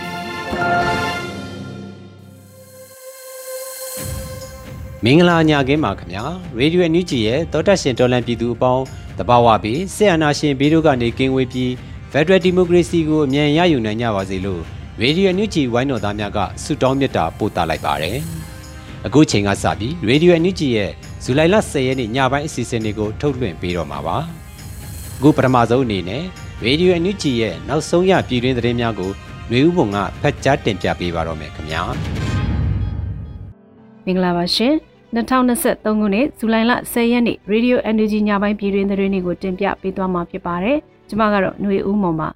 ပြီ မင်္ဂလာညခင်းပါခင်ဗျာရေဒီယိုအန်ယူဂျီရဲ့တောတက်ရှင်တော်လန်ပြည်သူအပေါင်းတဘာဝပြီးဆေယနာရှင်ဘေးတို့ကနေကင်းဝေးပြီးဖက်ဒရယ်ဒီမိုကရေစီကိုအမြန်ရယူနိုင်ကြပါစေလို့ရေဒီယိုအန်ယူဂျီဝိုင်းတော်သားများကဆုတောင်းမေတ္တာပို့သလိုက်ပါတယ်အခုချိန်ကစပြီးရေဒီယိုအန်ယူဂျီရဲ့ဇူလိုင်လ10ရက်နေ့ညပိုင်းအစီအစဉ်လေးကိုထုတ်လွှင့်ပေးတော့မှာပါအခုပထမဆုံးအနေနဲ့ရေဒီယိုအန်ယူဂျီရဲ့နောက်ဆုံးရပြည်တွင်းသတင်းများကို ຫນွေဥပုံကဖတ်ကြားတင်ပြပေးပါတော့မယ်ခင်ဗျာမင်္ဂလာပါရှင်2023ခုနှစ်ဇူလိုင်လ10ရက်နေ့ Radio Energy ညပိုင်းပြည်တွင်သတင်းတွေကိုတင်ပြပေးသွားမှာဖြစ်ပါတယ်ကျွန်မကတော့ຫນွေဥမုံပါ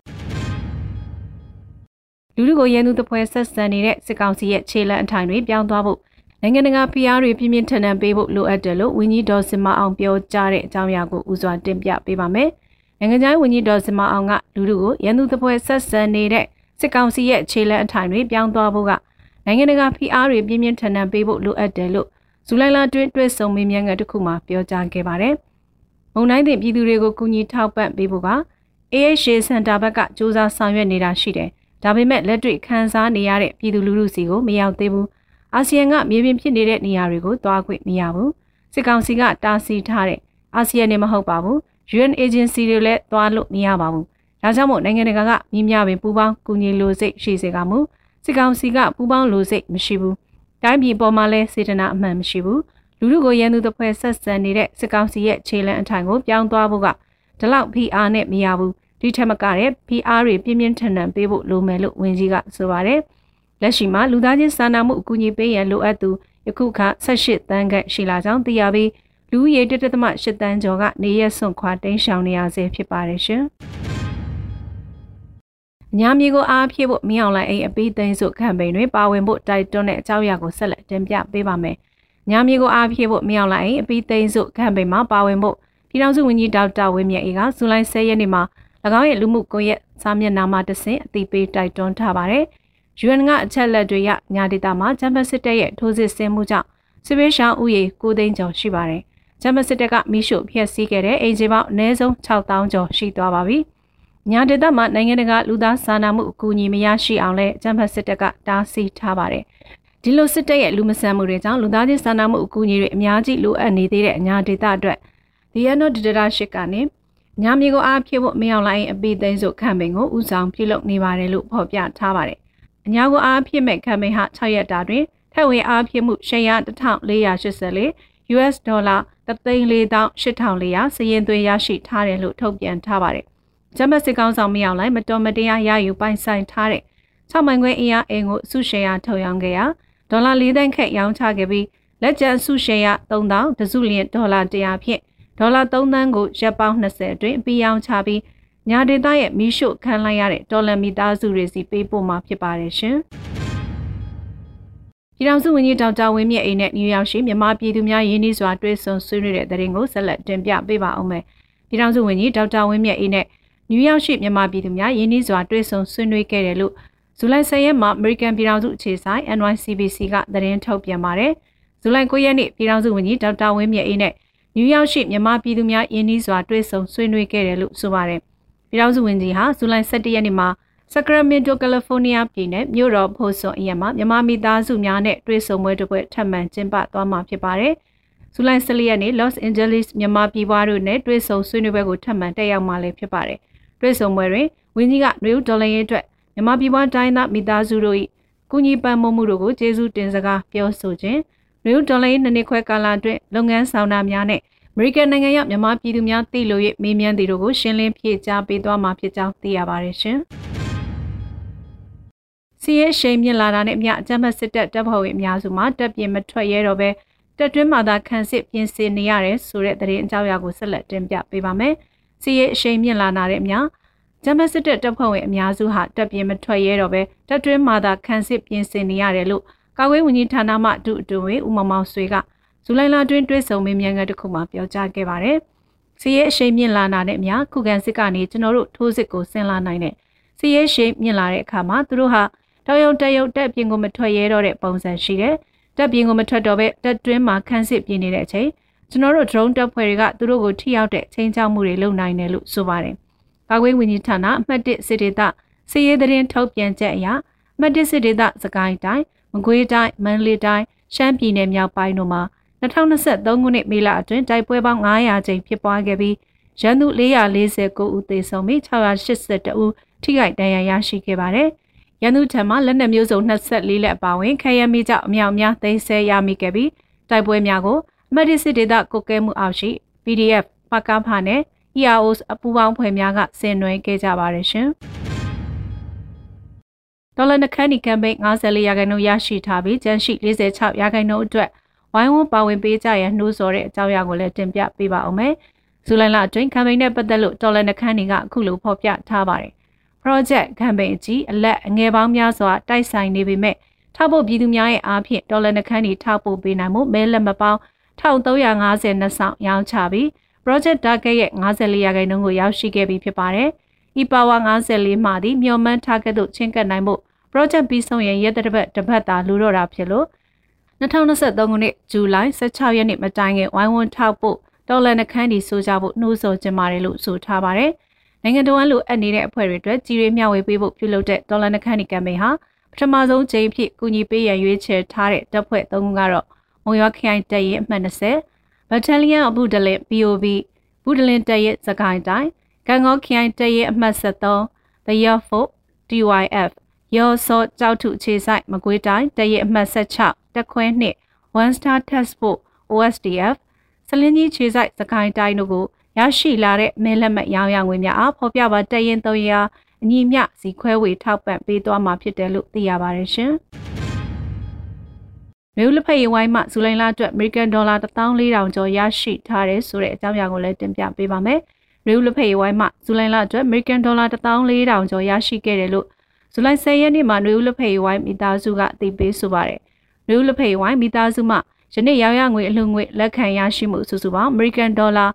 လူလူကိုရန်သူတပွဲဆက်ဆံနေတဲ့စစ်ကောင်စီရဲ့ခြေလန့်အထိုင်တွေပြောင်းသွားဖို့နိုင်ငံတကာဖိအားတွေပြင်းပြင်းထန်ထန်ပေးဖို့လိုအပ်တယ်လို့ဝန်ကြီးဒေါ်စင်မအောင်ပြောကြားတဲ့အကြောင်းအရာကိုဦးစွာတင်ပြပေးပါမယ်နိုင်ငံခြားဝန်ကြီးဒေါ်စင်မအောင်ကလူလူကိုရန်သူတပွဲဆက်ဆံနေတဲ့ စစ်ကောင်စီရဲ့ခြေလှမ်းအထိုင်တွေပြောင်းသွားဖို့ကနိုင်ငံတကာဖိအားတွေပြင်းပြင်းထန်ထန်ပေးဖို့လိုအပ်တယ်လို့ဇူလိုင်လတွင်တွေ့ဆုံမေးမြန်းချက်တစ်ခုမှာပြောကြားခဲ့ပါတယ်။မုံတိုင်းတင်ပြည်သူတွေကိုကူညီထောက်ပံ့ပေးဖို့က AHA Center ဘက်ကစူးစမ်းဆောင်ရွက်နေတာရှိတယ်။ဒါပေမဲ့လက်တွေ့ခန်းစားနေရတဲ့ပြည်သူလူထုစီကိုမရောက်သေးဘူး။အာဆီယံကမြေပြင်ဖြစ်နေတဲ့နေရာတွေကိုသွားခွင့်မရဘူး။စစ်ကောင်စီကတားဆီးထားတဲ့အာဆီယံနဲ့မဟုတ်ပါဘူး။ UN agency တွေလည်းသွားလို့မရပါဘူး ဒါကြောင့်မို့နိုင်ငံတကာကမြင်းများပင်ပူပေါင်းကူညီလိုစိတ်ရှိစေကမူစစ်ကောင်စီကပူပေါင်းလိုစိတ်မရှိဘူးတိုင်းပြည်ပေါ်မှာလည်းစေတနာအမှန်မရှိဘူးလူလူကိုရန်သူတစ်ဖွဲ့ဆက်ဆံနေတဲ့စစ်ကောင်စီရဲ့ခြေလန့်အထိုင်ကိုပြောင်းသွားဖို့ကဒီလောက် PR နဲ့မရဘူးဒီထက်မကတဲ့ PR တွေပြင်းပြင်းထန်ထန်ပေးဖို့လိုမယ်လို့ဝန်ကြီးကဆိုပါတယ်လက်ရှိမှာလူသားချင်းစာနာမှုအကူအညီပေးရန်လိုအပ်သူယခုခါ18တန်းခန့်ရှိလာကြောင်းသိရပြီးလူဦးရေ1.8တန်းကျော်ကနေရက်စွန့်ခွာတိမ်းရှောင်နေရဆဲဖြစ်ပါတယ်ရှင်။ ညာမြေကိုအားဖြည့်ဖို့မင်းအောင်လိုင်းအိမ်အပိသိမ်းစုကမ်ပိန်းတွင်ပါဝင်ဖို့တိုက်တွန်းတဲ့အကြောင်းအရာကိုဆက်လက်တင်ပြပေးပါမယ်။ညာမြေကိုအားဖြည့်ဖို့မင်းအောင်လိုင်းအိမ်အပိသိမ်းစုကမ်ပိန်းမှာပါဝင်ဖို့ပြည်ထောင်စုဝန်ကြီးဒေါက်တာဝင်းမြတ်အေးကဇူလိုင်10ရက်နေ့မှာ၎င်းရဲ့လူမှုကွန်ရက်စာမျက်နှာမှာတဆင့်အသိပေးတိုက်တွန်းထားပါတယ်။ UN ကအချက်လက်တွေရညာဒေတာမှာဂျမ်ဘတ်စစ်တပ်ရဲ့ထိုးစစ်ဆင်မှုကြောင့်စစ်ပေးရှောင်းဥယေ9သိန်းကျော်ရှိပါတယ်။ဂျမ်ဘတ်စစ်တပ်ကမိရှုဖျက်ဆီးခဲ့တဲ့အိမ်ကြီးပေါင်းအနည်းဆုံး6000ကျော်ရှိသွားပါပြီ။ ညာဒေသမှာနိုင်ငံတကာလူသားစာနာမှုအကူအညီမရရှိအောင်လဲကျန်းဖတ်စစ်တပ်ကတားဆီးထားပါတယ်။ဒီလိုစစ်တပ်ရဲ့လူမဆန်မှုတွေကြောင့်လူသားချင်းစာနာမှုအကူအညီတွေအများကြီးလိုအပ်နေသေးတဲ့ညာဒေသအတွက်ဒီယနိုဒီဒရာရှစ်ကနေညာမြေကိုအားဖြည့်ဖို့မရောက်လိုက်အပိသိန်းစုခံပင်ကိုဥဆောင်ပြုလုပ်နေပါတယ်လို့ဖော်ပြထားပါတယ်။အညာကိုအားဖြည့်မဲ့ခံပင်ဟာ6ရက်တာတွင်ထက်ဝင်အားဖြည့်မှုရှယ်ယာ1484 US ဒေါ်လာ3,48,400စည်ရင်သွင်းရရှိထားတယ်လို့ထုတ်ပြန်ထားပါတယ် ဂျမတ်စစ်ကောင်ဆောင်မရောက်လိုက်မတော်မတရားရယူပိုင်ဆိုင်ထားတဲ့6မိုင်ခွဲအင်အားအိမ်ကိုစုရှယ်ယာထုတ်ရောင်းခဲ့ရာဒေါ်လာ၄သန်းခက်ရောင်းချခဲ့ပြီးလက်ကျန်စုရှယ်ယာ3000တစုလျင်ဒေါ်လာ100ဖြင့်ဒေါ်လာ3သန်းကိုရက်ပေါင်း20အတွင်းပြီးရောင်းချပြီးညာဒေသရဲ့မီးရှို့ခံလိုက်ရတဲ့ဒေါ်လာမီသားစုတွေစီပေးပို့မှာဖြစ်ပါတယ်ရှင်။ပြည်ထောင်စုဝန်ကြီးဒေါက်တာဝင်းမြတ်အိမ်နဲ့နယူးယောက်ရှိမြန်မာပြည်သူများရင်းနှီးစွာတွေ့ဆုံဆွေးနွေးတဲ့တဲ့ရင်ကိုဆက်လက်တင်ပြပေးပါအောင်မယ်။ပြည်ထောင်စုဝန်ကြီးဒေါက်တာဝင်းမြတ်အိမ်နဲ့ နယူးယောက်ရှိမြန်မာပြည်သူများယင်းနှီးစွာတွေ့ဆုံဆွေးနွေးခဲ့တယ်လို့ဇူလိုင်10ရက်မှာ American ပြည်ထောင်စုအခြေဆိုင် NYCBC ကသတင်းထုတ်ပြန်ပါတယ်။ဇူလိုင်9ရက်နေ့ပြည်ထောင်စုဝန်ကြီးဒေါက်တာဝင်းမြတ်အေးနဲ့နယူးယောက်ရှိမြန်မာပြည်သူများယင်းနှီးစွာတွေ့ဆုံဆွေးနွေးခဲ့တယ်လို့ဆိုပါတယ်။ပြည်ထောင်စုဝန်ကြီးဟာဇူလိုင်17ရက်နေ့မှာ Sacramento, California ပြည်နယ်မြို့တော်ဖိုဆွန်အရက်မှာမြန်မာမိသားစုများနဲ့တွေ့ဆုံပွဲတစ်ပွဲထပ်မံကျင်းပသွားမှာဖြစ်ပါတယ်။ဇူလိုင်14ရက်နေ့ Los Angeles မြန်မာပြည်ပွားတို့နဲ့တွေ့ဆုံဆွေးနွေးပွဲကိုထပ်မံတက်ရောက်မှာလည်းဖြစ်ပါတယ်။ တွေ့ဆုံပွဲတွင်ဝင်းကြီးကနယူးဒေါ်လာရေးအတွက်မြန်မာပြည်ပွားတိုင်းသားမိသားစုတို့၏ကုညီပံ့ပိုးမှုတို့ကိုကျေးဇူးတင်စကားပြောဆိုခြင်းနယူးဒေါ်လာနှစ်နှစ်ခွဲကာလအတွင်းလုပ်ငန်းဆောင်တာများနဲ့အမေရိကန်နိုင်ငံရောက်မြန်မာပြည်သူများသိလို့၍မေးမြန်းသည်တို့ကိုရှင်းလင်းဖြေကြားပေးသွားမှာဖြစ်ကြောင်းသိရပါတယ်ရှင်။စီးရဲရှိန်မြင့်လာတာနဲ့အမျှအကြမ်းဖက်စစ်တပ်တပ်ဖွဲ့ဝင်အများစုမှာတပ်ပြင်မထွက်ရဲတော့ပဲတက်တွင်းမှာသာခံစစ်ပြင်ဆင်နေရတယ်ဆိုတဲ့သတင်းအကြောင်းအရာကိုဆက်လက်တင်ပြပေးပါမယ်။ စီးရဲရှိန်မြင့်လာတာတဲ့အမျှဂျမစစ်တပ်တပ်ဖွဲ့ဝင်အများစုဟာတပ်ပြင်မထွက်ရဲတော့ပဲတပ်တွင်းမှာသာခံစစ်ပြင်ဆင်နေရတယ်လို့ကာကွယ်ဝန်ကြီးဌာနမှအတူအတူဝေဦးမောင်မောင်ဆွေကဇူလိုင်လတွင်တွဲဆုံမေးမြန်းခန်းတစ်ခုမှာပြောကြားခဲ့ပါတယ်။စီးရဲအရှိန်မြင့်လာတာနဲ့အမျှခုခံစစ်ကနေကျွန်တော်တို့ထိုးစစ်ကိုဆင်လာနိုင်တဲ့စီးရဲရှိန်မြင့်လာတဲ့အခါမှာသူတို့ဟာတောင်ယုံတက်ယုံတက်ပြင်ကိုမထွက်ရဲတော့တဲ့ပုံစံရှိတယ်။တက်ပြင်ကိုမထွက်တော့ပဲတက်တွင်းမှာခန်းစစ်ပြင်နေတဲ့အချိန် ကျွန်တော်တို့ drone တပ်ဖွဲ့တွေကသူတို့ကိုထိရောက်တဲ့ချင်းချောက်မှုတွေလုပ်နိုင်တယ်လို့ဆိုပါတယ်။ကာကွယ်ဝင်ကြီးဌာနအမှတ်1စစ်ဒေသစီရေးသတင်းထုတ်ပြန်ချက်အရအမှတ်1စစ်ဒေသစကိုင်းတိုင်းမကွေးတိုင်းမန္တလေးတိုင်းရှမ်းပြည်နယ်မြောက်ပိုင်းတို့မှာ2023ခုနှစ်မေလအတွင်းတိုက်ပွဲပေါင်း900ကြိမ်ဖြစ်ပွားခဲ့ပြီးရန်သူ449ဦးသေဆုံးပြီး682ဦးထိခိုက်ဒဏ်ရာရရှိခဲ့ပါတယ်။ရန်သူထံမှလက်နက်မျိုးစုံ24လက်အပါအဝင်ခရမ်းမီကြောင့်အမြောက်များသိမ်းဆည်းရမိခဲ့ပြီးတိုက်ပွဲများကိုအ မတ်ဒီစစ်ဒေသကုတ်ကဲမှုအောက်ရှိ PDF ပကဖာနဲ့ EROs အပူပေါင်းဖွဲ့များကဆင်နွှဲခဲ့ကြပါတယ်ရှင်။ဒေါ်လာနှခမ်းနီကမ်ပိန်း54ရာခိုင်နှုန်းရရှိထားပြီးကျန်ရှိ46ရာခိုင်နှုန်းအတွက်ဝိုင်းဝန်းပါဝင်ပေးကြရန်နှိုးဆော်တဲ့အကြောင်းအရာကိုလည်းတင်ပြပေးပါအောင်မယ်။ဇူလိုင်လအတွင်းကမ်ပိန်းနဲ့ပတ်သက်လို့ဒေါ်လာနှခမ်းနီကအခုလိုဖော်ပြထားပါတယ်။ project ကမ်ပိန်းအကြီးအလက်အငယ်ပေါင်းများစွာတိုက်ဆိုင်နေပေမဲ့ထောက်ဖို့ပြည်သူများရဲ့အားဖြင့်ဒေါ်လာနှခမ်းနီထောက်ပို့ပေးနိုင်မှုမဲလက်မပေါင်း 1350နှစ်ဆောင်ရောင်းချပြီး project target ရဲ့54ရာခိုင်နှုန်းကိုရောက်ရှိခဲ့ပြီဖြစ်ပါတယ်။ e-power 54မှသည်မျှော်မှန်းထားခဲ့သို့ချင်းကပ်နိုင်မှု project ပြီးဆုံးရင်ရက်တစ်ပတ်တစ်ပတ်သာလူတော့တာဖြစ်လို့2023ခုနှစ်ဇူလိုင်16ရက်နေ့မတိုင်ခင်ဝိုင်းဝန်းထောက်ဖို့တော်လန်နှခမ်းဒီဆိုကြဖို့နှိုးဆော်ကြပါတယ်လို့ဆိုထားပါတယ်။နိုင်ငံတော်အလိုအပ်နေတဲ့အဖွဲ့တွေအတွက်ကြီးရွေးမျှဝေပေးဖို့ပြုလုပ်တဲ့တော်လန်နှခမ်းဒီကမ်ပိန်းဟာပထမဆုံးချိန်ဖြစ်ကူညီပေးရန်ရွေးချယ်ထားတဲ့တပ်ဖွဲ့၃ခုကတော့ မုံရွာခရိုင်တပ်ရင်အမှတ်20 Battalion of Budalin BOB ဘူးဒလင်တပ်ရဲ့စကိုင်းတိုင်းကံကောခရိုင်တပ်ရဲ့အမှတ်73 The Year Fort TYF ရောစောကြောက်ထုခြေဆိုင်မကွေးတိုင်းတပ်ရဲ့အမှတ်76တက်ခွဲနှစ် One Star Task Force OSDF စလင်းကြီးခြေဆိုင်စကိုင်းတိုင်းတို့ကိုရရှိလာတဲ့မဲလက်မှတ်ရောင်းရငွေများအားဖော်ပြပါတပ်ရင်3ရာအညီမျှစီခွဲဝေထောက်ပံ့ပေးသွားမှာဖြစ်တယ်လို့သိရပါတယ်ရှင်။ မြို့လက်ဖက်ရဝိုင်းမှဇူလိုင်လအတွက်အမေရိကန်ဒေါ်လာ14000ကျော်ရရှိထားတယ်ဆိုတဲ့အကြောင်းအရာကိုလည်းတင်ပြပေးပါမယ်။မြို့လက်ဖက်ရဝိုင်းမှဇူလိုင်လအတွက်အမေရိကန်ဒေါ်လာ14000ကျော်ရရှိခဲ့တယ်လို့ဇူလိုင်10ရက်နေ့မှာမြို့လက်ဖက်ရဝိုင်းမိသားစုကအသိပေးဆိုပါတယ်။မြို့လက်ဖက်ရဝိုင်းမိသားစုမှယနေ့ရောင်းရငွေအလှငွေလက်ခံရရှိမှုစုစုပေါင်းအမေရိကန်ဒေါ်လာ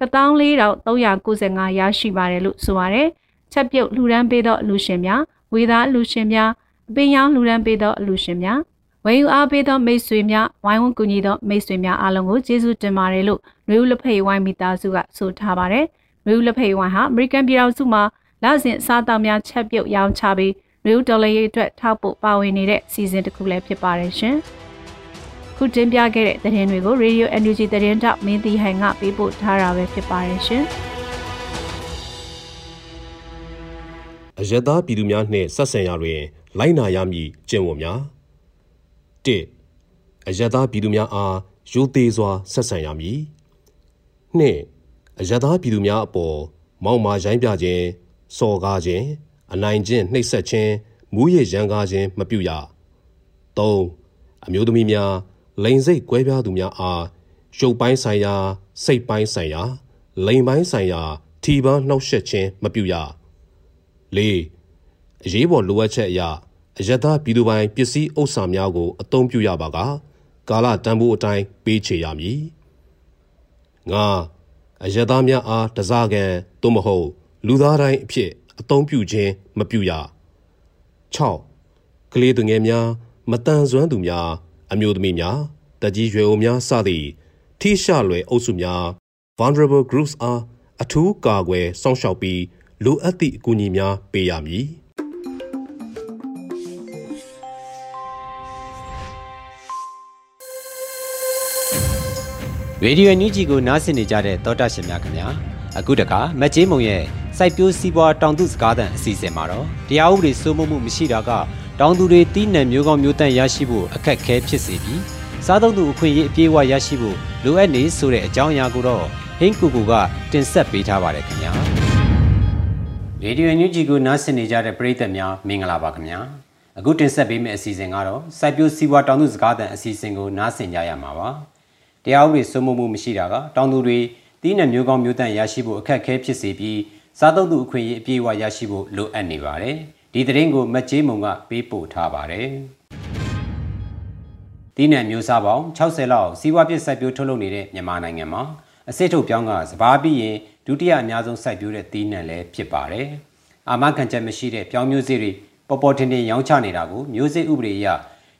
14395ရရှိပါတယ်လို့ဆိုပါတယ်။ချက်ပြုတ်လှူဒန်းပေးသောအလူရှင်များဝေသားအလူရှင်များအပင်ရောင်းလှူဒန်းပေးသောအလူရှင်များ ဝယ်ယူအားပေးသောမိတ်ဆွေများဝိုင်းဝန်းကူညီသောမိတ်ဆွေများအားလုံးကိုကျေးဇူးတင်ပါတယ်လို့နွေဦးလက်ဖက်ဝိုင်းမိသားစုကဆိုထားပါတယ်။နွေဦးလက်ဖက်ဝိုင်းဟာအမေရိကန်ပြည်ထောင်စုမှာလစဉ်အစားအသောက်များချက်ပြုတ်ရောင်းချပြီးနွေဦးဒေါ်လာရေးအတွက်ထောက်ပို့ပါဝင်နေတဲ့စီစဉ်တစ်ခုလည်းဖြစ်ပါတယ်ရှင်။ခုတင်ပြခဲ့တဲ့သတင်းတွေကို Radio NUG သတင်းတောက်မင်းတီဟန်ကပေးပို့ထားတာပဲဖြစ်ပါတယ်ရှင်။အယက်သားပြည်သူများနှင့်ဆက်ဆံရာတွင် လိုက်နာရမည်ကျင့်ဝတ်များ ၁အယက်သားပြည်သူများအားရိုသေစွာဆက်ဆံရမည်၂အယက်သားပြည်သူများအပေါ်မောက်မာရိုင်းပြခြင်းစော်ကားခြင်းအနိုင်ကျင့်နှိပ်စက်ခြင်းမူးယစ်ရန်ကားခြင်းမပြုရ၃အမျိုးသမီးများလိန်စိတ်ကွဲပြားသူများအားရုပ်ပိုင်းဆိုင်ရာစိတ်ပိုင်းဆိုင်ရာလိန်ပိုင်းဆိုင်ရာထီပန်းနှောက်ယှက်ခြင်းမပြုရ၄အရေးပေါ်လိုအပ်ချက်အရာ အယက်သားပြည်သူပိုင်ပစ္စည်းဥစ္စာများကို အသုံးပြုရပါကကာလတန်ဖိုးအတိုင်းပေးချေရမည်ငါအယက်သားများအားတစားကန်သို့မဟုတ် လူသားတိုင်းအဖြစ်အသုံးပြုခြင်းမပြုရ6ကလေးသူငယ်များမတန်ဆွမ်းသူများအမျိုးသမီးများတကြီးရွယ်အိုများစသည့်ထိရှလွယ်အုပ်စုများ vulnerable groups အားအထူးကာကွယ်စောင့်ရှောက်ပြီးလိုအပ်သည့်အကူအညီများပေးရမည် ရေဒီယိုညူဂျီကိုနားဆင်နေကြတဲ့သောတာရှင်များခင်ဗျာအခုတခါမက်ကြီးမုံရဲ့ဇစိုက်ပျိုးစီးပွားတောင်သူစကားသံအစီအစဉ်မှာတော့တရားဥပဒေစိုးမိုးမှုမရှိတာကတောင်သူတွေတီးနှံမျိုးကောင်းမျိုးတန့်ရရှိဖို့အခက်အခဲဖြစ်စေပြီးစားသုံးသူအခွင့်အရေးအပြည့်အဝရရှိဖို့လိုအပ်နေဆိုတဲ့အကြောင်းအရာကိုတော့ဟင်းကူကူကတင်ဆက်ပေးထားပါတယ်ခင်ဗျာရေဒီယိုညူဂျီကိုနားဆင်နေကြတဲ့ပရိသတ်များမင်္ဂလာပါခင်ဗျာအခုတင်ဆက်ပေးမယ့်အစီအစဉ်ကတော့စိုက်ပျိုးစီးပွားတောင်သူစကားသံအစီအစဉ်ကိုနားဆင်ကြရမှာပါ တရားဥပဒေစိုးမိုးမှုမရှိတာကတောင်သူတွေတီးနှံမျိုးကောင်းမျိုးတန့်ရရှိဖို့အခက်အခဲဖြစ်စေပြီးစားသုံးသူအခွင့်အရေးအပြည့်အဝရရှိဖို့လိုအပ်နေပါတယ်ဒီသတင်းကိုမတ်ကျေးမုံကပေးပို့ထားပါတယ်တီးနှံမျိုးစားပေါင်း60လောက်စီးပွားဖြစ်စိုက်ပျိုးထုတ်လုပ်နေတဲ့မြန်မာနိုင်ငံမှာအစစ်ထုတ်ပြောင်းကစဘာပြီးရင်ဒုတိယအများဆုံးစိုက်ပျိုးတဲ့တီးနှံလည်းဖြစ်ပါတယ်အာမခံချက်မရှိတဲ့ပြောင်းမျိုးစေ့တွေပေါ်ပေါ်ထင်ထင်ရောင်းချနေတာကိုမျိုးစေ့ဥပဒေအရ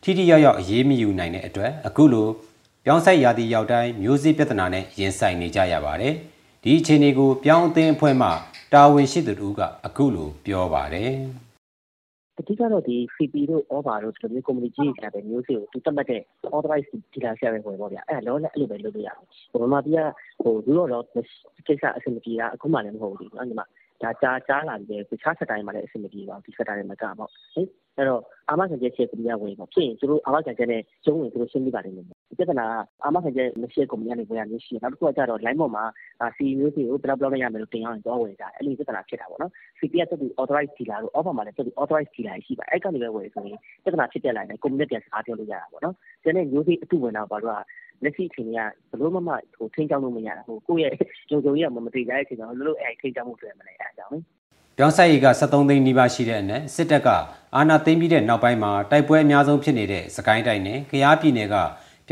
ထိထိရောက်ရောက်အရေးမယူနိုင်တဲ့အတွက်အခုလို ပြောင်းဆိုင်ရာသီရောက်တိုင်းမျိုးစေ့ပြဿနာနဲ့ရင်ဆိုင်နေကြရပါတယ်ဒီအခြေအနေကိုပြောင်းအသင်းအဖွဲ့မှတာဝန်ရှိသူတို့ကအခုလိုပြောပါတယ်အဓိကတော့ဒီ CP တို့ OVA တို့ဒီလိုမျိုး community ကြီးကြတဲ့မျိုးစေ့ကိုသူတတ်မှတ်တဲ့ authorized dealer ဆရာပဲဝင်ပေါ့ဗျာအဲ့တော့လည်းအဲ့လိုပဲလုပ်လို့ရတယ်ဟိုမှာပြဟိုသူတို့တော့ကိစ္စအဆင်မပြေတာအခုမှလည်းမဟုတ်ဘူးနော်ညီမဒါကြားကြားလာပြီးတခြားစက်တိုင်းမှာလည်းအဆင်မပြေပါဘူးဒီစက်တိုင်းမှာကပေါ့ဟင်အဲ့တော့အာမခံချက်ချက်ပြည်ရဝင်ပေါ့ဖြစ်ရင်သူတို့အာမခံချက်နဲ့ကျုံးဝင်သူတို့ရှင်းပြပါလိမ့်မယ် ပြဿနာက အာမခံချက်မရှိကုမ္ပဏီကနေဝင်ရမျိုးရှိတယ် နောက်တစ်ခုကကြတော့ line ပေါ်မှာစီမျိုးစီကို ဘယ်လောက် ဘယ်လောက်ရမယ်လို့ တင်အောင်တော့ဝင်ကြတယ် အဲ့လိုပြဿနာဖြစ်တာပေါ့နော် CP ကတက်သူ authorized dealer တို့ offer မှာလည်းတက်သူ authorized dealer ရှိပါအဲ့ကနေပဲဝင်ဆိုရင် ပြဿနာဖြစ်တဲ့ line နဲ့ community ပြန်စကားပြောလို့ရတာပေါ့နော် ကျန်တဲ့ မျိုးစီအတူဝင်တော့ဘာလို့က လက်ရှိအချိန်ကဘလို့မှမဟိုထိန်းချောင်းလို့မရတာဟိုကိုယ့်ရဲ့ကြုံကြုံရမမသိကြတဲ့အချိန်တော့လို့လို့အဲ့ထိန်းချောင်းမှုတွေ့မလဲ အဲ့အကြောင်းလေ ပြောင်းဆိုင်ရီက73သိန်းနီးပါးရှိတဲ့အနက် စစ်တပ်က အာဏာသိမ်းပြီးတဲ့နောက်ပိုင်းမှာ တိုက်ပွဲအများဆုံးဖြစ်နေတဲ့စကိုင်းတိုင်းနဲ့ ကယားပြည်နယ်က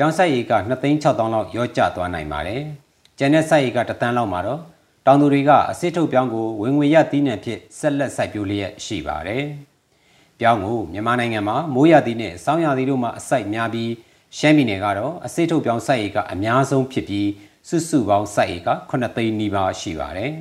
ပြောင်းဆိုင်ရီက2သိန်း6သောင်းလောက်ရော့ကျသွားနိုင်ပါတယ်။ကျန်တဲ့ဆိုင်ရီကတသန်းလောက်မှာတော့တောင်သူတွေကအစစ်ထုတ်ပြောင်းကိုဝင်ငွေရသီးနှံဖြစ်ဆက်လက်စိုက်ပျိုးလျက်ရှိပါတယ်။ပြောင်းကိုမြန်မာနိုင်ငံမှာမိုးရသီးနဲ့စောင်းရသီးတို့မှာအစိုက်များပြီးရှမ်းပြည်နယ်ကတော့အစစ်ထုတ်ပြောင်းစိုက်ရီကအများဆုံးဖြစ်ပြီးစုစုပေါင်းစိုက်ရီက9သိန်းနီးပါးရှိပါတယ်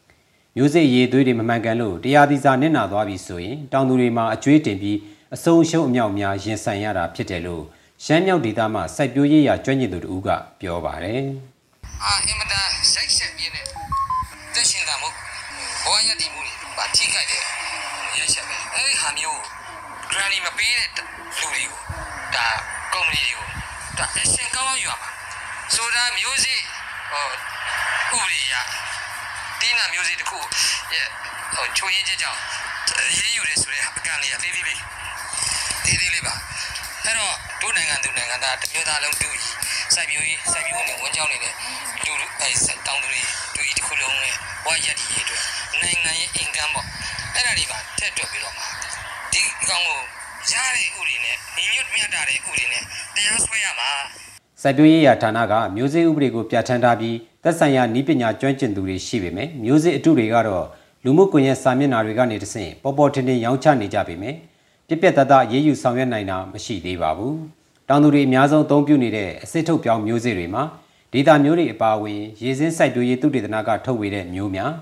။မျိုးစိရေးသွေးတွေမမှန်ကန်လို့တရားသီစာနစ်နာသွားပြီဆိုရင်တောင်သူတွေမှာအကျွေးတင်ပြီးအစုံရှုံးအမြောက်များရင်ဆိုင်ရတာဖြစ်တယ်လို့ ရှမ်းမြောက်ဒေသမှစိုက်ပျိုးရေးရာကျွမ်းကျင်သူတို့ကပြောပါတယ်။အာအင်မတန်ရိုက်ဆက်ပြင်းတဲ့တက်ရှင်ကမှုဘောရည်တည်မှုတွေပါထိခိုက်တဲ့ရချက်ပဲ။အဲဒီဟာမျိုး granny မပေးတဲ့လူတွေကိုဒါကုမ္ပဏီတွေကိုဒါအရှင်ကောင်းရွာမှာဆိုတာမျိုးစိဟိုဥပဒေရတင်းနာမျိုးစိတစ်ခုရဲ့ဟိုချိုးရင်းချက်ကြောင့်ရေးယူတယ်ဆိုတဲ့အကန့်လေးကသေးသေးလေးသေးသေးလေးပါ အဲ့တော့တို့နိုင်ငံသူနိုင်ငံသားတမျိုးသားလုံးတူစိုက်ပျိုးရေးစိုက်ပျိုးနေဝန်ချောင်းနေတဲ့လူအဲတောင်းသူတွေတူကြီးတစ်ခုလုံးနဲ့ဝါရက်ဒီရေးအတွက်နိုင်ငံရဲ့အင်ကမ်ပေါ့အဲ့ဒါတွေပါထက်တွက်ပြီးတော့ဒီကောင်ကိုရတဲ့ဥတွေနဲ့ညီညွတ်မြတ်တာတဲ့ဥတွေနဲ့တရားစွဲရမှာစိုက်ပျိုးရေးရာဌာနကမျိုးစေ့ဥပဒေကိုပြဋ္ဌာန်းထားပြီးသက်ဆိုင်ရာဤပညာကျွမ်းကျင်သူတွေရှိပေမဲ့မျိုးစေ့အတုတွေကတော့လူမှုကွန်ရက်စာမျက်နှာတွေကနေတဆင့်ပေါ်ပေါ်ထင်ထင်ရောင်းချနေကြပေမဲ့ ပြက်ပြက်တသားရေးယူဆောင်ရွက်နိုင်တာမရှိသေးပါဘူး။တောင်သူတွေအများဆုံးအသုံးပြုနေတဲ့အစစ်ထုတ်ပြောင်းမျိုးစေ့တွေမှာဒေတာမျိုးတွေအပါအဝင်ရေစင်းစိုက်ပျိုးရေးသုတေသနကထုတ်ဝေတဲ့မျိုးများ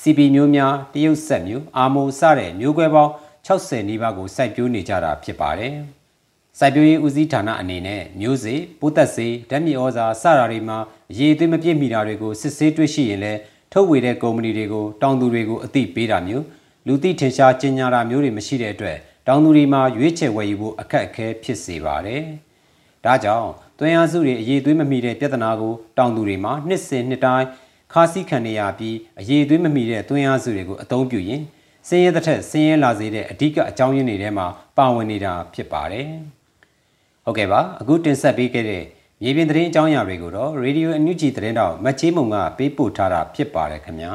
CP မျိုးများတရုတ်ဆက်မျိုးအာမိုစတဲ့မျိုးကွဲပေါင်း60နီးပါးကိုစိုက်ပျိုးနေကြတာဖြစ်ပါတယ်။စိုက်ပျိုးရေးဦးစီးဌာနအနေနဲ့မျိုးစေ့ပိုးသက်စေဓာတ်မြေဩဇာစတာတွေမှာအရေးအသွေးမပြည့်မီတာတွေကိုစစ်ဆေးတွေ့ရှိရင်လည်းထုတ်ဝေတဲ့ကုမ္ပဏီတွေကိုတောင်သူတွေကိုအသိပေးတာမျိုးလူသိထင်ရှားကျင်ညာတာမျိုးတွေမရှိတဲ့အတွက် တောင်သူတွေမှာရွေးချယ်ဝယ်ယူဖို့အခက်အခဲဖြစ်စေပါတယ်။ဒါကြောင့်သွင်းအားစုတွေအရေးသွေးမမီတဲ့ပြဿနာကိုတောင်သူတွေမှာနှစ်စဉ်နှစ်တိုင်းခါးစည်းခံနေရပြီးအရေးသွေးမမီတဲ့သွင်းအားစုတွေကိုအသုံးပြုရင်စင်းရဲတဲ့ထက်စင်းရဲလာစေတဲ့အဓိကအကြောင်းရင်းတွေထဲမှာပါဝင်နေတာဖြစ်ပါတယ်။ဟုတ်ကဲ့ပါအခုတင်ဆက်ပေးခဲ့တဲ့မြေပြင်သတင်းအကြောင်းအရာတွေကိုတော့ Radio NUG သတင်းတောက်မတ်ချေးမုံကပေးပို့ထားတာဖြစ်ပါတယ်ခင်ဗျာ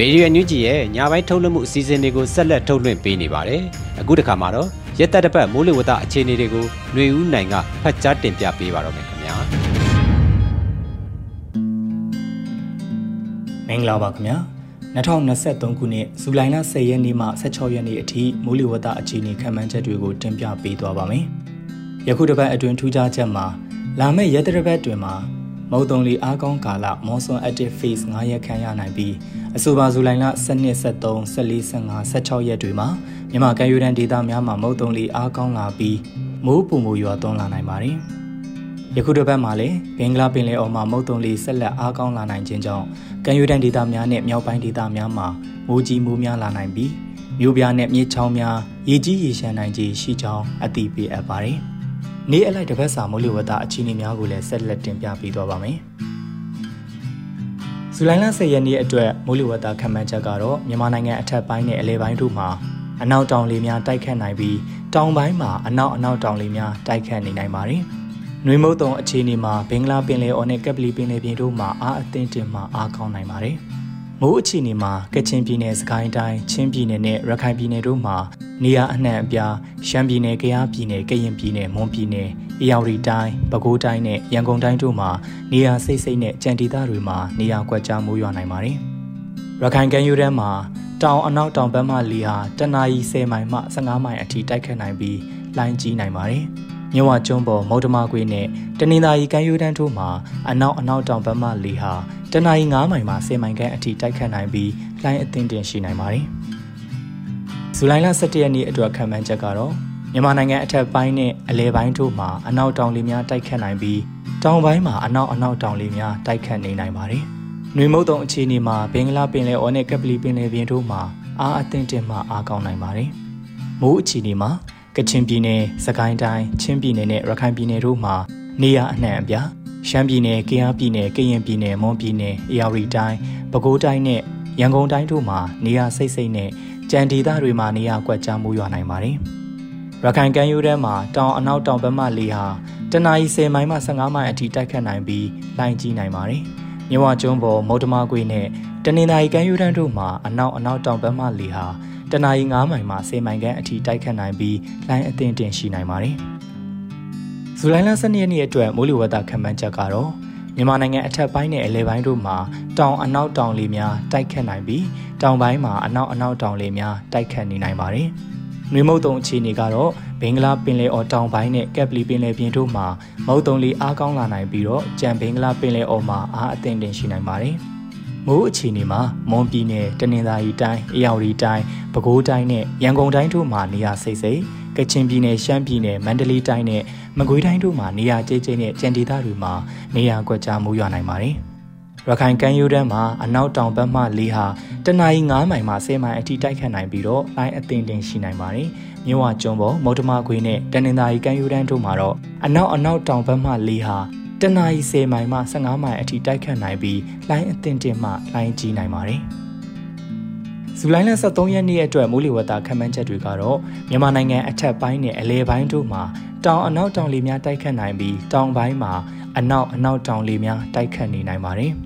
ရေဒီယိုညူဂျီရဲ့ညပိုင်းထုတ်လွှင့်မှုအစီအစဉ်တွေကိုဆက်လက်ထုတ်လွှင့်ပေးနေပါတယ်။အခုတစ်ခါမှာတော့ရက်သက်တစ်ပတ်မိုးလေဝသအခြေအနေတွေကိုຫນွေဦးနိုင်ကဖတ်ကြားတင်ပြပေးပါတော့မယ်ခင်ဗျာ။မင်္ဂလာပါခင်ဗျာ2023ခုနှစ်ဇူလိုင်လ10ရက်နေ့မှ16ရက်နေ့အထိမိုးလေဝသအခြေအနေခန့်မှန်းချက်တွေကိုတင်ပြပေးသွားပါမယ်။ယခုတစ်ပတ်အတွင်းထူးခြားချက်မှာလာမယ့်ရက်တစ်ပတ်တွင်မှာမုတ်တုံလီအားကောင်းကာလ Monsoon Active Phase 9ရက်ခန့်ရနိုင်ပြီး အဆိုပါဇူလိုင်လ12 13 14 15 16ရက်တွေမှာမြန်မာကမ်းရိုးတန်းဒေသများမှာမုတ်တုံလီအားကောင်းလာပြီးမိုးပုံမူရွာသွန်းလာနိုင်ပါတယ်။ယခုတစ်ပတ်မှာလည်းဘင်္ဂလားပင်လယ်အော်မှာမုတ်တုံလေးဆက်လက်အားကောင်းလာနိုင်ခြင်းကြောင့်ကမ်းရိုးတန်းဒေသများနဲ့မြောက်ပိုင်းဒေသများမှာမိုးကြီးမိုးများလာနိုင်ပြီးမြို့ပြနဲ့မြစ်ချောင်းများရေကြီးရေရှမ်းနိုင်ခြင်းရှိကြောင်းအသိပေးအပ်ပါတယ်။နေ့အလိုက်တစ်ပတ်စာမိုးလေဝသအခြေအနေများကိုလည်းဆက်လက်တင်ပြပေးသွားပါမယ်။ ဇူလိုင်လ10ရက်နေ့အတွက်မိုးလေဝသခန့်မှန်းချက်ကတော့မြန်မာနိုင်ငံအထက်ပိုင်းနဲ့အလဲပိုင်းတို့မှာအနောက်တောင်လေများတိုက်ခတ်နိုင်ပြီးတောင်ပိုင်းမှာအနောက်အနောက်တောင်လေများတိုက်ခတ်နေနိုင်ပါတယ်။နှွေမုတ်တုံအခြေအနေမှာဘင်္ဂလားပင်လယ်အော်နဲ့ကပ်ပလီပင်လယ်ပြင်တို့မှာအားအသင့်တင်မှအားကောင်းနိုင်ပါတယ်။မိုးအခြေအနေမှာကချင်ပြည်နယ်စကိုင်းတိုင်းချင်းပြည်နယ်နဲ့ရခိုင်ပြည်နယ်တို့မှာနေရာအနှံ့အပြားရှမ်းပြည်နယ်၊ကယားပြည်နယ်၊ကရင်ပြည်နယ်၊မွန်ပြည်နယ်၊ အေရဝတီတိုင်း၊ပဲခူးတိုင်းနဲ့ရန်ကုန်တိုင်းတို့မှာနေရာစိတ်စိတ်နဲ့ကြံဒေသတွေမှာနေရာကွက်ကြားမိုးရွာနိုင်ပါတယ်။ရခိုင်ကမ်းရိုးတန်းမှာတောင်အနောက်တောင်ဘက်မှလေဟာတနအီ10မိုင်မှ15မိုင်အထိတိုက်ခတ်နိုင်ပြီးလှိုင်းကြီးနိုင်ပါတယ်။မြဝကျွန်းပေါ်မုတ်တမကွေးနဲ့တနင်္သာရီကမ်းရိုးတန်းတို့မှာအနောက်အနောက်တောင်ဘက်မှလေဟာတနအီ9မိုင်မှ10မိုင်ခန့်အထိတိုက်ခတ်နိုင်ပြီးလှိုင်းအသင်းတင်ရှိနိုင်ပါတယ်။ဇူလိုင်လ17ရက်နေ့အတွက်ခံမှန်းချက်ကတော့ မြန်မာနိုင်ငံအထက်ပိုင်းနဲ့အလဲပိုင်းတို့မှာအနောက်တောင်လေများတိုက်ခတ်နိုင်ပြီးတောင်ပိုင်းမှာအနောက်အနောက်တောင်လေများတိုက်ခတ်နေနိုင်ပါတယ်။နှွေမုတ်တုံအခြေအနေမှာဘင်္ဂလားပင်လယ်အော်နဲ့ကပလီပင်လယ်ပြင်တို့မှာအားအသင့်တင်မှအားကောင်းနိုင်ပါတယ်။မိုးအခြေအနေမှာကချင်ပြည်နယ်၊စကိုင်းတိုင်း၊ချင်းပြည်နယ်နဲ့ရခိုင်ပြည်နယ်တို့မှာနေရာအနှံ့အပြားရှမ်းပြည်နယ်၊ကယားပြည်နယ်၊ကရင်ပြည်နယ်၊မွန်ပြည်နယ်၊အေရဝတီတိုင်း၊ပဲခူးတိုင်းနဲ့ရန်ကုန်တိုင်းတို့မှာနေရာစိတ်စိတ်နဲ့ကြံဒေသတွေမှာနေရာကွက်ကြားမိုးရွာနိုင်ပါတယ်။ ရခိုင်ကမ်းရိုးတန်းမှာတောင်အနောက်တောင်ဘက်မှလေဟာတနအီ10မိုင်မှ15မိုင်အထိတိုက်ခတ်နိုင်ပြီးလှိုင်းကြီးနိုင်ပါတယ်။မြဝကျွန်းပေါ်မုတ်တမကွေနဲ့တနင်္သာရီကမ်းရိုးတန်းတို့မှာအနောက်အနောက်တောင်ဘက်မှလေဟာတနအီ9မိုင်မှ10မိုင်ခန့်အထိတိုက်ခတ်နိုင်ပြီးလိုင်းအသင့်တင်ရှိနိုင်ပါတယ်။ဇူလိုင်လ12ရက်နေ့အတွက်မိုးလေဝသခန့်မှန်းချက်ကတော့မြန်မာနိုင်ငံအထက်ပိုင်းနဲ့အလယ်ပိုင်းတို့မှာတောင်အနောက်တောင်လေများတိုက်ခတ်နိုင်ပြီးတောင်ပိုင်းမှာအနောက်အနောက်တောင်လေများတိုက်ခတ်နေနိုင်ပါတယ်။။ နှွေမုတ်တုံအခြေအနေကတော့ဘင်္ဂလားပင်လယ်အော်တောင်ပိုင်းနဲ့ကက်ပလီပင်လယ်ပြင်တို့မှာမုတ်တုံလီအားကောင်းလာနိုင်ပြီးတော့ကြံဘင်္ဂလားပင်လယ်အော်မှာအားအသင့်တင်ရှိနိုင်ပါတယ်။မိုးအခြေအနေမှာမွန်ပြည်နယ်တနင်္သာရီတိုင်းအေရဝတီတိုင်းပဲခူးတိုင်းနဲ့ရန်ကုန်တိုင်းတို့မှာနေရာစိတ်စိတ်ကချင်ပြည်နယ်ရှမ်းပြည်နယ်မန္တလေးတိုင်းနဲ့မကွေးတိုင်းတို့မှာနေရာကျဲကျဲနဲ့ကြံဒေသတွေမှာနေရာကွက်ကြားမိုးရွာနိုင်ပါတယ်။ ရခိုင်ကမ်းရိုးတန်းမှာအနောက်တောင်ဘက်မှလေဟာတနအီ9မိုင်မှ10မိုင်အထိတိုက်ခတ်နိုင်ပြီးတော့လိုင်းအသင်တင်ရှိနိုင်ပါတယ်။မြဝကျွန်းပေါ်မုတ်တမခွေနဲ့တနင်္သာရီကမ်းရိုးတန်းတို့မှာတော့အနောက်အနောက်တောင်ဘက်မှလေဟာတနအီ10မိုင်မှ15မိုင်အထိတိုက်ခတ်နိုင်ပြီးလိုင်းအသင်တင်မှလိုင်းကြီးနိုင်ပါတယ်။ဇူလိုင်လ23ရက်နေ့အတွက်မိုးလေဝသခန့်မှန်းချက်တွေကတော့မြန်မာနိုင်ငံအထက်ပိုင်းနဲ့အလဲပိုင်းတို့မှာတောင်အနောက်တောင်လေများတိုက်ခတ်နိုင်ပြီးတောင်ပိုင်းမှာအနောက်အနောက်တောင်လေများတိုက်ခတ်နေနိုင်ပါတယ်။။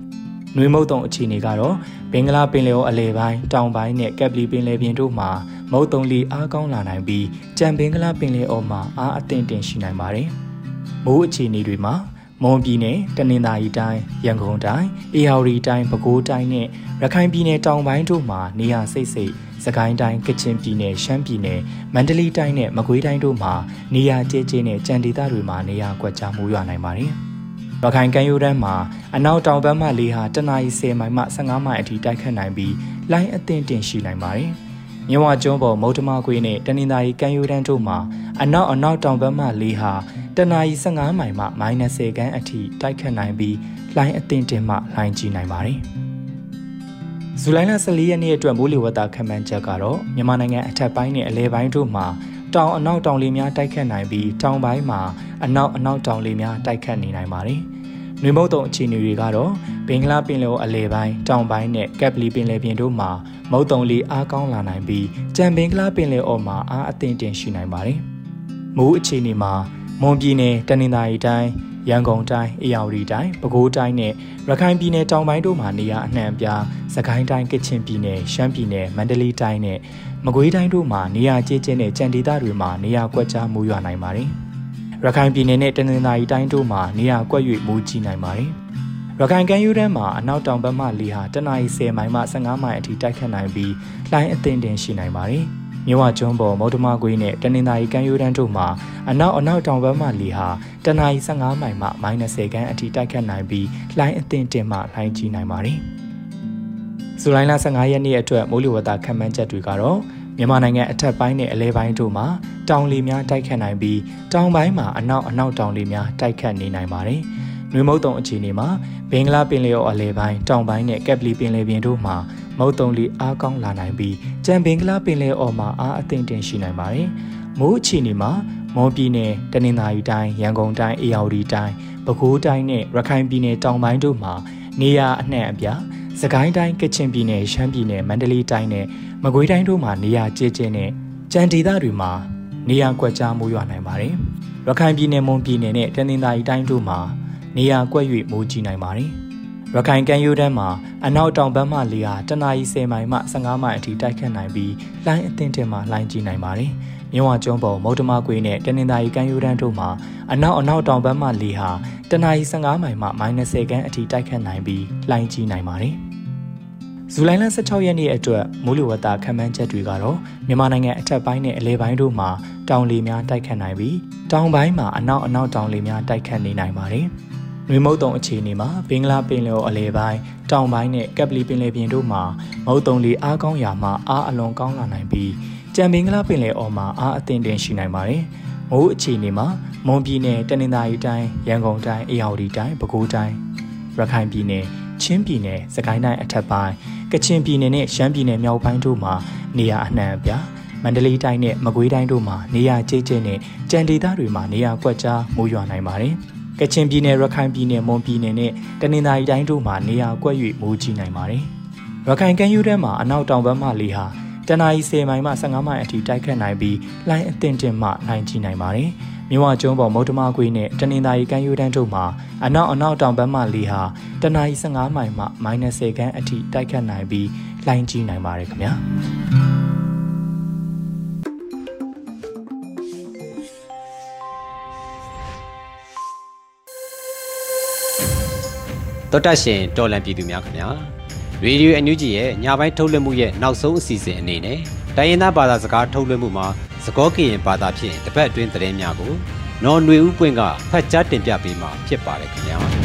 နှွေမုတ်တုံအခြေအနေကတော့ဘင်္ဂလားပင်လယ်အော်အလယ်ပိုင်းတောင်ပိုင်းနဲ့ကက်ပလီပင်လယ်ပြင်တို့မှာမုတ်တုံလီအားကောင်းလာနိုင်ပြီးကြံဘင်္ဂလားပင်လယ်အော်မှာအားအသင့်တင်ရှိနိုင်ပါတယ်။မိုးအခြေအနေတွေမှာမွန်ပြည်နယ်တနင်္သာရီတိုင်းရန်ကုန်တိုင်းအေရဝတီတိုင်းပဲခူးတိုင်းနဲ့ရခိုင်ပြည်နယ်တောင်ပိုင်းတို့မှာနေရာစိတ်စိတ်စကိုင်းတိုင်းကချင်ပြည်နယ်ရှမ်းပြည်နယ်မန္တလေးတိုင်းနဲ့မကွေးတိုင်းတို့မှာနေရာကျဲကျဲနဲ့ကြံဒေသတွေမှာနေရာကွက်ကြားမိုးရွာနိုင်ပါတယ်။ ရခိုင်ကမ်းရိုးတန်းမှာအနောက်တောင်ဘက်မှလေဟာတနအီ10မိုင်မှ15မိုင်အထိတိုက်ခတ်နိုင်ပြီးလိုင်းအသင့်တင်ရှိနိုင်ပါတယ်။မြဝကျွန်းပေါ်မုတ်တမကွေးနဲ့တနင်္သာရီကမ်းရိုးတန်းတို့မှာအနောက်အနောက်တောင်ဘက်မှလေဟာတနအီ15မိုင်မှ -10 ခန်းအထိတိုက်ခတ်နိုင်ပြီးလိုင်းအသင့်တင်မှလိုင်းကြီးနိုင်ပါတယ်။ဇူလိုင်လ14ရက်နေ့အတွက်မိုးလေဝသခန့်မှန်းချက်ကတော့မြန်မာနိုင်ငံအထက်ပိုင်းနဲ့အလဲပိုင်းတို့မှာ တောင်အနောက်တောင်လေများတိုက်ခတ်နိုင်ပြီးတောင်ပိုင်းမှာအနောက်အနောက်တောင်လေများတိုက်ခတ်နေနိုင်ပါတယ်။နှွေမုတ်တုံအခြေအနေတွေကတော့ဘင်္ဂလားပင်လယ်အလယ်ပိုင်းတောင်ပိုင်းနဲ့ကက်ပလီပင်လယ်ပြင်တို့မှာမုတ်တုံလေအားကောင်းလာနိုင်ပြီးကြံဘင်္ဂလားပင်လယ်အော်မှာအားအသင့်တင်ရှိနိုင်ပါတယ်။မိုးအခြေအနေမှာမွန်ပြည်နယ်တနင်္သာရီတိုင်း ရန်ကုန်တိုင်းအေရဝတီတိုင်းပဲခူးတိုင်းနဲ့ရခိုင်ပြည်နယ်တောင်ပိုင်းတို့မှာနေရာအနှံ့အပြားစကိုင်းတိုင်းကချင်ပြည်နယ်ရှမ်းပြည်နယ်မန္တလေးတိုင်းနဲ့မကွေးတိုင်းတို့မှာနေရာကျကျနဲ့ကြံဒေသတွေမှာနေရာကွက်ကြားမိုးရွာနိုင်ပါတယ်။ရခိုင်ပြည်နယ်နဲ့တနင်္သာရီတိုင်းတို့မှာနေရာကွက်၍မိုးကြီးနိုင်ပါတယ်။ရခိုင်ကမ်းရိုးတန်းမှာအနောက်တောင်ဘက်မှလေဟာတနအီ10မိုင်မှ15မိုင်အထိတိုက်ခတ်နိုင်ပြီးလှိုင်းအသင့်တင်ရှိနိုင်ပါတယ်။ မြဝကျွန်းပေါ်မုတ်တမကွေးနဲ့တနင်္သာရီကမ်းရိုးတန်းတို့မှာအနောက်အနောက်တောင်ဘက်မှလေဟာတနအီ15မိုင်မှ -30 ခန်းအထိတိုက်ခတ်နိုင်ပြီးလှိုင်းအသင့်တင်မှလှိုင်းကြီးနိုင်ပါတယ်။ဇူလိုင်လ15ရက်နေ့အတွက်မိုးလေဝသခန့်မှန်းချက်တွေကတော့မြန်မာနိုင်ငံအထက်ပိုင်းနဲ့အလဲပိုင်းတို့မှာတောင်လေများတိုက်ခတ်နိုင်ပြီးတောင်ပိုင်းမှာအနောက်အနောက်တောင်လေများတိုက်ခတ်နေနိုင်ပါတယ်။နွေမုတ်တုံအခြေအနေမှာဘင်္ဂလားပင်လယ်အော်အလဲပိုင်းတောင်ပိုင်းနဲ့ကက်ပလီပင်လယ်ပြင်တို့မှာ မုတ်တုံလီအားကောင်းလာနိုင်ပြီးကြံဘင်္ဂလားပင်လယ်အော်မှာအားအသင့်တင်ရှိနိုင်ပါတယ်။မိုးအခြေအနေမှာမွန်ပြည်နယ်တနင်္သာရီတိုင်းရန်ကုန်တိုင်းအေရဝတီတိုင်းပဲခူးတိုင်းနဲ့ရခိုင်ပြည်နယ်တောင်ပိုင်းတို့မှာနေရာအနှံ့အပြားစကိုင်းတိုင်းကချင်ပြည်နယ်ရှမ်းပြည်နယ်မန္တလေးတိုင်းနဲ့မကွေးတိုင်းတို့မှာနေရာကျကျနဲ့ကြံဒေသတွေမှာနေရာကွက်ကြားမိုးရွာနိုင်ပါတယ်။ရခိုင်ပြည်နယ်မွန်ပြည်နယ်နဲ့တနင်္သာရီတိုင်းတို့မှာနေရာကွက်၍မိုးကြီးနိုင်ပါတယ်။ ရခိုင်ကမ်းရိုးတန်းမှာအနောက်တောင်ဘက်မှလေဟာတနအီ10မိုင်မှ15မိုင်အထိတိုက်ခတ်နိုင်ပြီးလိုင်းအသင့်တင်မှလိုင်းကြီးနိုင်ပါတယ်။မြဝကျွန်းပေါ်မုတ်တမကွေးနဲ့တနင်္သာရီကမ်းရိုးတန်းတို့မှာအနောက်အနောက်တောင်ဘက်မှလေဟာတနအီ15မိုင်မှ -30 ခန်းအထိတိုက်ခတ်နိုင်ပြီးလိုင်းကြီးနိုင်ပါတယ်။ဇူလိုင်လ16ရက်နေ့အတွက်မိုးလေဝသခန့်မှန်းချက်တွေကတော့မြန်မာနိုင်ငံအထက်ပိုင်းနဲ့အလဲပိုင်းတို့မှာတောင်လေများတိုက်ခတ်နိုင်ပြီးတောင်ပိုင်းမှာအနောက်အနောက်တောင်လေများတိုက်ခတ်နေနိုင်ပါတယ်။ နွေမုတ်တုံအခြေအနေမှာဘင်္ဂလားပင်လယ်အလဲပိုင်းတောင်ပိုင်းနဲ့ကပ်ပလီပင်လယ်ပြင်တို့မှာမုတ်တုံလေအားကောင်းရာမှာအားအလွန်ကောင်းလာနိုင်ပြီးကြံဘင်္ဂလားပင်လယ်အော်မှာအားအသင့်တင်ရှိနိုင်ပါတယ်။မိုးအခြေအနေမှာမွန်ပြည်နယ်တနင်္သာရီတိုင်းရန်ကုန်တိုင်းအေရဝတီတိုင်းပဲခူးတိုင်းရခိုင်ပြည်နယ်ချင်းပြည်နယ်စကိုင်းတိုင်းအထက်ပိုင်းကချင်ပြည်နယ်နဲ့ရှမ်းပြည်နယ်မြောက်ပိုင်းတို့မှာနေရာအနှံ့အပြားမန္တလေးတိုင်းနဲ့မကွေးတိုင်းတို့မှာနေရာကျကျနဲ့ကြံဒေသတွေမှာနေရာကွက်ကြားမိုးရွာနိုင်ပါတယ်။ ကချင်ပြည်နယ်ရခိုင်ပြည်နယ်မွန်ပြည်နယ်နဲ့တနင်္သာရီတိုင်းတို့မှာနေရာကွက်၍မိုးကြီးနိုင်ပါတယ်။ရခိုင်ကမ်းရိုးတန်းမှာအနောက်တောင်ဘက်မှလေဟာတနအီ10မိုင်မှ15မိုင်အထိတိုက်ခတ်နိုင်ပြီးလိုင်းအသင့်တင်မှနိုင်ကြီးနိုင်ပါတယ်။မြဝကျွန်းပေါ်မုတ်တမကွေးနဲ့တနင်္သာရီကမ်းရိုးတန်းတို့မှာအနောက်အနောက်တောင်ဘက်မှလေဟာတနအီ15မိုင်မှ -10 ခန်းအထိတိုက်ခတ်နိုင်ပြီးလှိုင်းကြီးနိုင်ပါတယ်ခင်ဗျာ တော်တတ်ရှင်တော်လန်ပြည်သူများခင်ဗျာရေဒီယိုအန်ယူဂျီရဲ့ညပိုင်းထုတ်လွှင့်မှုရဲ့နောက်ဆုံးအစီအစဉ်အနေနဲ့တိုင်းရင်းသားဘာသာစကားထုတ်လွှင့်မှုမှာစကောကရင်ဘာသာဖြင့်တပတ်အတွင်းသတင်းများကိုနော်ຫນွေဦးပွင့်ကဖတ်ကြားတင်ပြပေးမှာဖြစ်ပါတယ်ခင်ဗျာ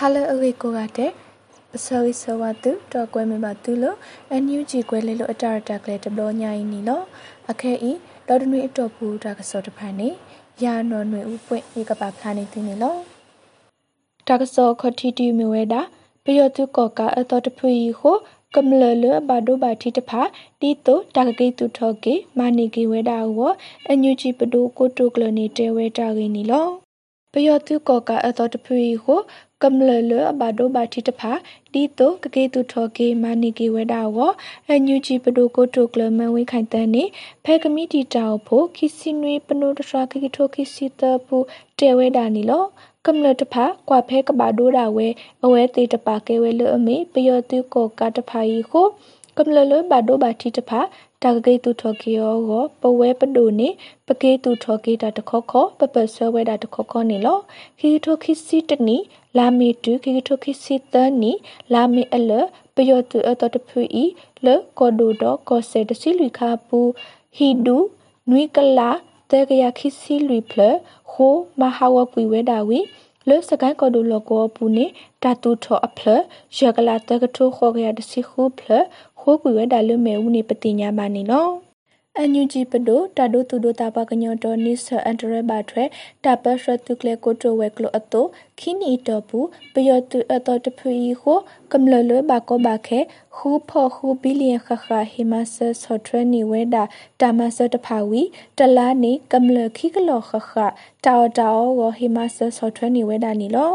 ဟာလအဝေကိုကတဲ့အစောဝိစောဝတုတော့ကွဲမပါသူလို့အန်ယူဂျီကွဲလေလို့အတာရတက်လေတဘလညာရင်နီလို့အခဲဤဒေါ်ဒနွေအတော့ဘူးတာကစောတဖန်နေရာနော်နွေဥပွင့်ဧကပါဖလာနေသိနေလို့တာကစောခတီတီမြဝဲတာပယောတုကောကအတော်တဖွေကိုကမ္လလဘာဒိုဘာတီတဖာတီတိုတာကေတူထောကေမာနီကေဝဲတာဝအန်ယူဂျီပဒိုကိုတိုကလနေတဲဝဲတာရင်းနီလို့ပယောတုကောကအတော်တဖွေကို ကမ္လလဘာဒိုဘာတီတဖာဒီတိုကကေတူထောကေမာနီကေဝဒါဝအန်ယူဂျီပဒိုကိုတိုကလမန်ဝိခိုင်တန်နေဖဲကမီတီတာဖို့ခီစီနွေပနိုတရာကေထိုခီစီတပူတဲဝဲဒါနီလောကမ္လတဖာကွာဖဲကဘာဒိုဒါဝဲအဝဲတေတပါကေဝဲလအမေပယောတူကိုကတဖာဤကိုကမ္လလဘာဒိုဘာတီတဖာ တာကေတူထောကေယောကိုပဝဲပဒိုနေပကေတူထောကေတာတခောခောပပဆွဲဝဲတာတခောခောနေလောခီထိုခီစီတနီလာမီတူခီထိုခီစီတနီလာမီအလပယောတူအတတဖူဤလကောဒိုဒကောဆေတစီလူခါပူဟီဒူနွိကလာတေကရခီစီလူဖလခိုမဟာဝကွေဝဲတာဝီလစကန်ကောဒိုလောကောပူနေတာတူထောအဖလရကလာတကထိုခေါ်ရတစီခုဖလခိုကွေဝဲတာလမဲဦးနေပတိညာမနေနော်အန်ယူဂျီပဒိုတာဒိုတူဒိုတာပကညောတော်နိဆအန်တရဘတ်ထွဲတာပရှတုကလေကိုတိုဝဲကလိုအတိုခီနီတော်ပူပယောတူအတော်တဖူီကိုကမ္လလဘကောဘခဲခူဖော်ခူဘီလီယံခခဟီမဆဆော့ထရနီဝဲတာတာမဆတဖာဝီတလာနေကမ္လခိကလောခခတာတာဝဟီမဆဆော့ထရနီဝဲတာနီလော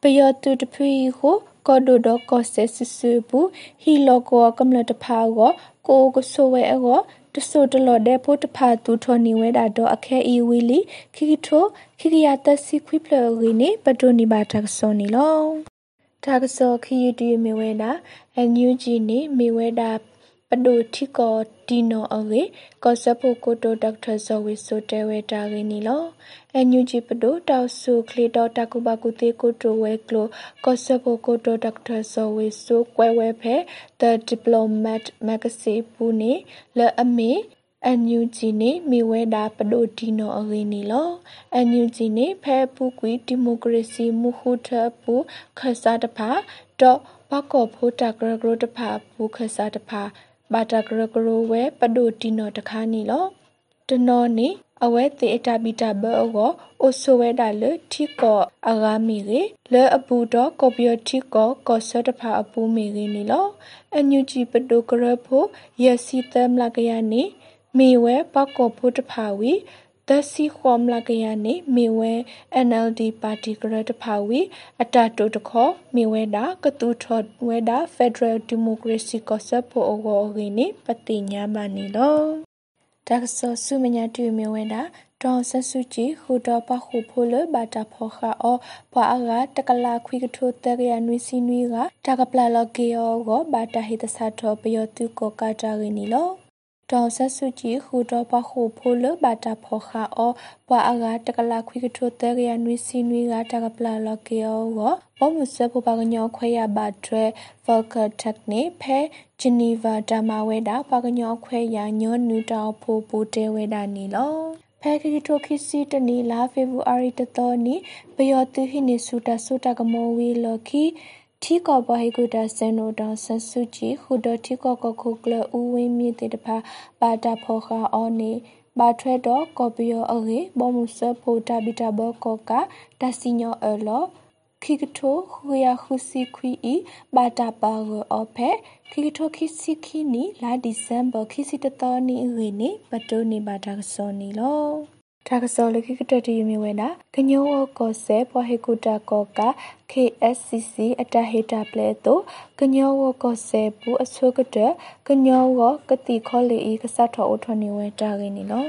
ပယောတူတဖူီကို ကောဒိုဒကောဆေဆဆူဘူးဟီလောကောကမ္လတဖာကိုကိုကဆိုဝဲအောတဆုတလော်တဲ့ဖို့တဖာသူထောနေဝဲတာတော့အခဲအီဝီလီခိခိထိုခိခိယတစီခွိပလရီနေပတိုနီဘာတက်ဆောနီလောတာကစောခီယူတီမေဝဲတာအန်ယူဂျီနေမေဝဲတာ ပဒိုတီကောဒီနိုအဝေကောဆပ်ဖို့ကိုတိုဒေါက်တာဇော်ဝီဆိုတဲဝဲတာရင်းနီလောအန်ယူဂျီပဒိုတောက်ဆူခလီတော်တကူဘကူတေကိုတိုဝဲကလိုကောဆပ်ဖို့ကိုတိုဒေါက်တာဇော်ဝီဆိုကွဲဝဲဖဲ The Diplomat Magazine ပူနေလအမေအန်ယူဂျီနေမိဝဲတာပဒိုဒီနိုအရင်းနီလောအန်ယူဂျီနေဖဲပူကွီဒီမိုကရေစီမူခုထပူခဆာတဖာတော့ဘကောဖိုတာဂရဂရတဖာပူခဆာတဖာ ဘာတာဂရဂရဝဲပဒိုတီနောတခါနီလောတနောနီအဝဲတေအတာဘီတာဘောကိုအိုဆိုဝဲတာလေထီကောအဂါမီရေလေအပူတော့ကော်ပီယထီကောကောဆတ်တဖာအပူမီရင်းနီလောအန်ယူဂျီပဒိုဂရဖိုယစီတမ်လာကရနီမေဝဲပကောဖုတဖာဝီ ဒစီခွမ်လာကရနေမေဝဲ NLD ပါတီကရတဖာဝီအတတိုတခောမေဝဲတာကတူထော်ဝဲတာ Federal Democracy ကဆပ်ဖို့အောဂိနေပတိညာမနီလောတက်ဆောဆုမညာတူမေဝဲတာတောင်ဆက်စုကြည်ဟူတော်ပခုဖိုလဘာတာဖောခါအောပွာအကတကလာခွိကထိုတရရနွီစီနွီကတကပလာလကေယောကိုဘာတာဟိတဆာထောပယောတုကိုကာတာရင်းနီလော ဒေါ်ဆက်စုကြည်ဟူတော့ပခုဖိုလဘာတာဖောခါအောပွာအကတကလာခွိကထိုတဲရနွီစီနွီကတကပလာလကေယောကိုဘောမှုစဖို့ပါကညောခွဲရပါဒရဗော်ကာတက်နေဖဲဂျနီဗာဒါမာဝဲတာပါကညောခွဲရညောနူတောင်ဖိုပူတဲဝဲတာနီလောဖဲခီတိုခီစီတနီလာဖေဗူအာရီတတော်နီဘယောတူဟိနေဆူတာဆူတာကမောဝီလော်ခီ ထီကောဘဟိကုတာစန်နိုတောင်ဆဆူချီခုဒထီကောကခုကလဦးဝင်းမြင့်တဲ့တဖာပါတာဖောခါအောနေဘာထွဲတော့ကော်ပီယောအရေဘောမှုဆဖိုတာဘီတာဘောကောကတစီညောအလောခိကထိုခူယာခုစီခွီဤဘာတာပါရောအဖဲခိကထိုခိစီခီနီလာဒီဇမ်ဘာခိစီတတော်နီရေနီပတိုနီဘာတာဆောနီလော တာကစောလခိကတတီမီဝဲနာကညောကောဆဲပွားဟေကုတာကောက KSCC အတဟေတာပလဲတော့ကညောကောဆဲပူအဆုကတကညောကတိခောလီကဆတ်ထောအထွန်နေဝဲတာရင်းနီလော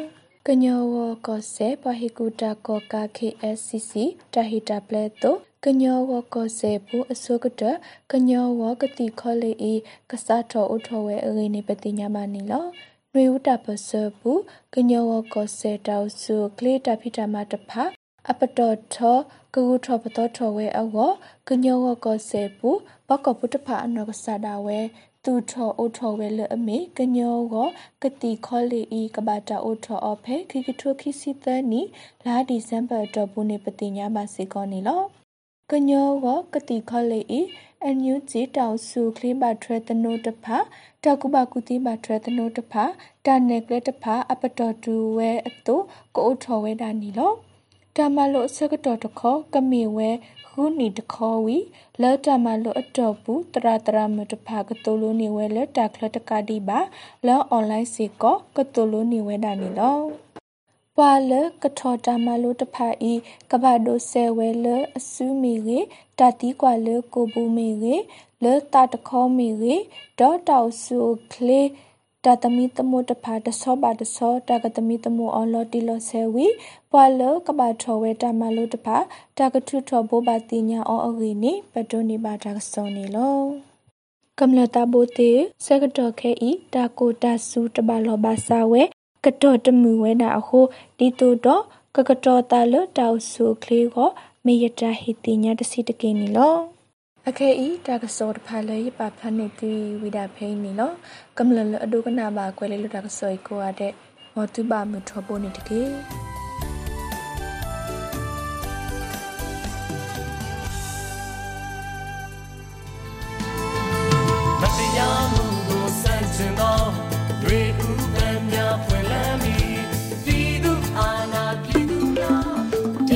ကညောကောဆဲပွားဟေကုတာကောက KSCC တဟေတာပလဲတော့ကညောကောဆဲပူအဆုကတကညောကတိခောလီကဆတ်ထောအထွန်ဝဲအရင်းနေပတိညာမနီလော နွေဦးတာပစပူကညောကောစေတောက်စုကလေတာဖိတာမတဖာအပတော်ထောကကူထောပတော်ထောဝဲအောကညောကောစေပူဘကပုတဖာအနောကဆာဒါဝဲသူထောအိုထောဝဲလအမေကညောကကတိခောလီဤကဘာတာအိုထောအဖေခိကထုခိစီတနီလာဒီဇမ်ဘာတော့ဘူးနေပတိညာမစီကောနီလော ကညောကကတိခောလီဤအန်ယူဂျီတောင်စုကလေးပါထရတနိုတဖာတကုဘကုတိပါထရတနိုတဖာတာနေကလက်တဖာအပတော်တူဝဲအတုကိုအထော်ဝဲတာနီလောတမလို့ဆကတော်တခေါ်ကမေဝဲခုနီတခေါ်ဝီလောတမလို့အတော်ဘူးတရတရမတဖာကတိုလိုနေဝဲလက်တာကလတကတိပါလောအွန်လိုင်းစီကောကတိုလိုနေဝဲတာနီလော ပွာလကထောတာမလိုတဖာဤကဘာဒိုဆဲဝဲလအဆူမီရေတတိကွာလကိုဘူမီရေလတာတခေါမီရေဒေါတောက်ဆူကလေတသမီတမိုတဖာတဆောပါတဆောတကသမီတမိုအလော်တီလောဆဲဝီပွာလကဘာထောဝဲတမလိုတဖာတကထုထောဘောပါတိညာအောအဂီနေပတိုနေပါတာဆောနေလောကမ္လတာဘိုတေစကတော်ခဲဤတာကိုတာစုတဘလောဘာစာဝဲ ကတော့တမှုဝဲနာအခုဒီတူတော့ကကတော့တာလတောက်ဆူကလေးကိုမေယတာဟီတိညာတစီတကင်းနီလောအခဲဤတာကစောတဖာလေပဖနေတီဝိဒဖိနီလောကမ္လလအဒုကနာပါကွယ်လေလတာကစောကိုရတဲ့မောတုပမှုထောပိုနေတကေမတရားမှုကိုစန့်ကျင်သော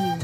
ူ